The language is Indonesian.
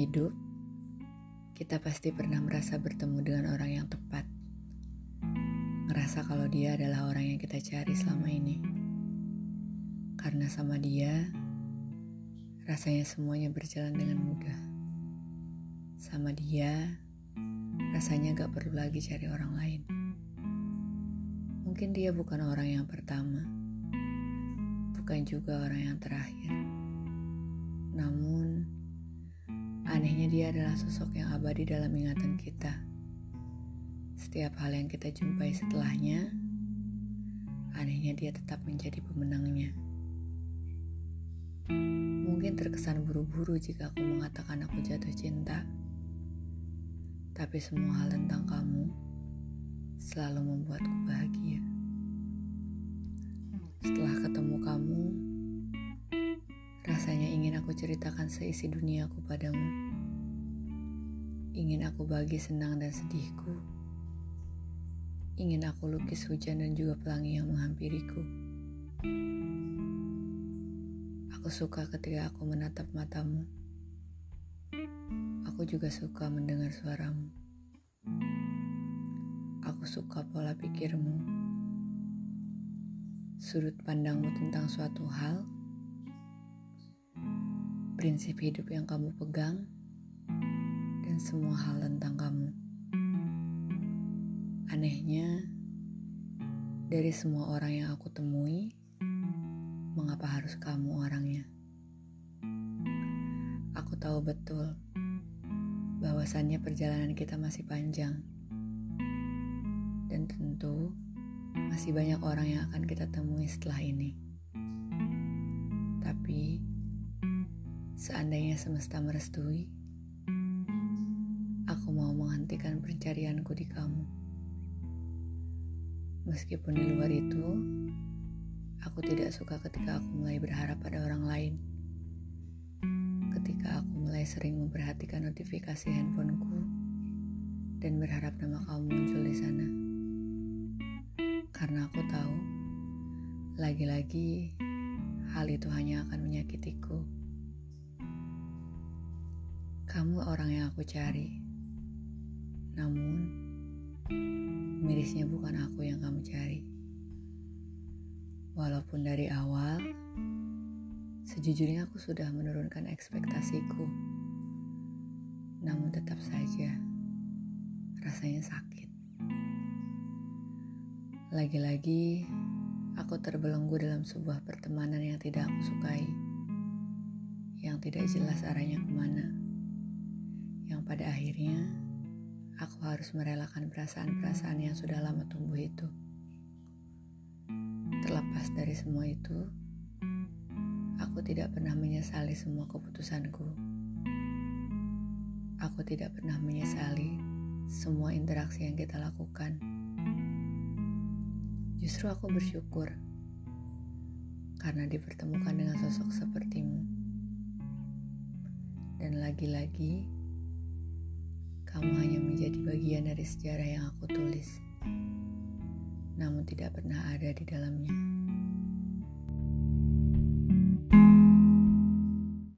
hidup, kita pasti pernah merasa bertemu dengan orang yang tepat. Ngerasa kalau dia adalah orang yang kita cari selama ini. Karena sama dia, rasanya semuanya berjalan dengan mudah. Sama dia, rasanya gak perlu lagi cari orang lain. Mungkin dia bukan orang yang pertama, bukan juga orang yang terakhir. Namun, Anehnya dia adalah sosok yang abadi dalam ingatan kita. Setiap hal yang kita jumpai setelahnya, anehnya dia tetap menjadi pemenangnya. Mungkin terkesan buru-buru jika aku mengatakan aku jatuh cinta. Tapi semua hal tentang kamu selalu membuatku bahagia. Setelah ketemu kamu, Rasanya ingin aku ceritakan seisi duniaku padamu. Ingin aku bagi senang dan sedihku. Ingin aku lukis hujan dan juga pelangi yang menghampiriku. Aku suka ketika aku menatap matamu. Aku juga suka mendengar suaramu. Aku suka pola pikirmu. Sudut pandangmu tentang suatu hal prinsip hidup yang kamu pegang, semua hal tentang kamu. Anehnya, dari semua orang yang aku temui, mengapa harus kamu orangnya? Aku tahu betul bahwasannya perjalanan kita masih panjang, dan tentu masih banyak orang yang akan kita temui setelah ini. Tapi Seandainya semesta merestui, menghentikan pencarianku di kamu. Meskipun di luar itu, aku tidak suka ketika aku mulai berharap pada orang lain. Ketika aku mulai sering memperhatikan notifikasi handphoneku dan berharap nama kamu muncul di sana. Karena aku tahu, lagi-lagi hal itu hanya akan menyakitiku. Kamu orang yang aku cari. Namun, mirisnya bukan aku yang kamu cari. Walaupun dari awal, sejujurnya aku sudah menurunkan ekspektasiku. Namun tetap saja, rasanya sakit. Lagi-lagi, aku terbelenggu dalam sebuah pertemanan yang tidak aku sukai. Yang tidak jelas arahnya ke mana yang pada akhirnya aku harus merelakan perasaan-perasaan yang sudah lama tumbuh itu. Terlepas dari semua itu, aku tidak pernah menyesali semua keputusanku. Aku tidak pernah menyesali semua interaksi yang kita lakukan. Justru aku bersyukur karena dipertemukan dengan sosok sepertimu. Dan lagi-lagi, kamu hanya menjadi bagian dari sejarah yang aku tulis, namun tidak pernah ada di dalamnya.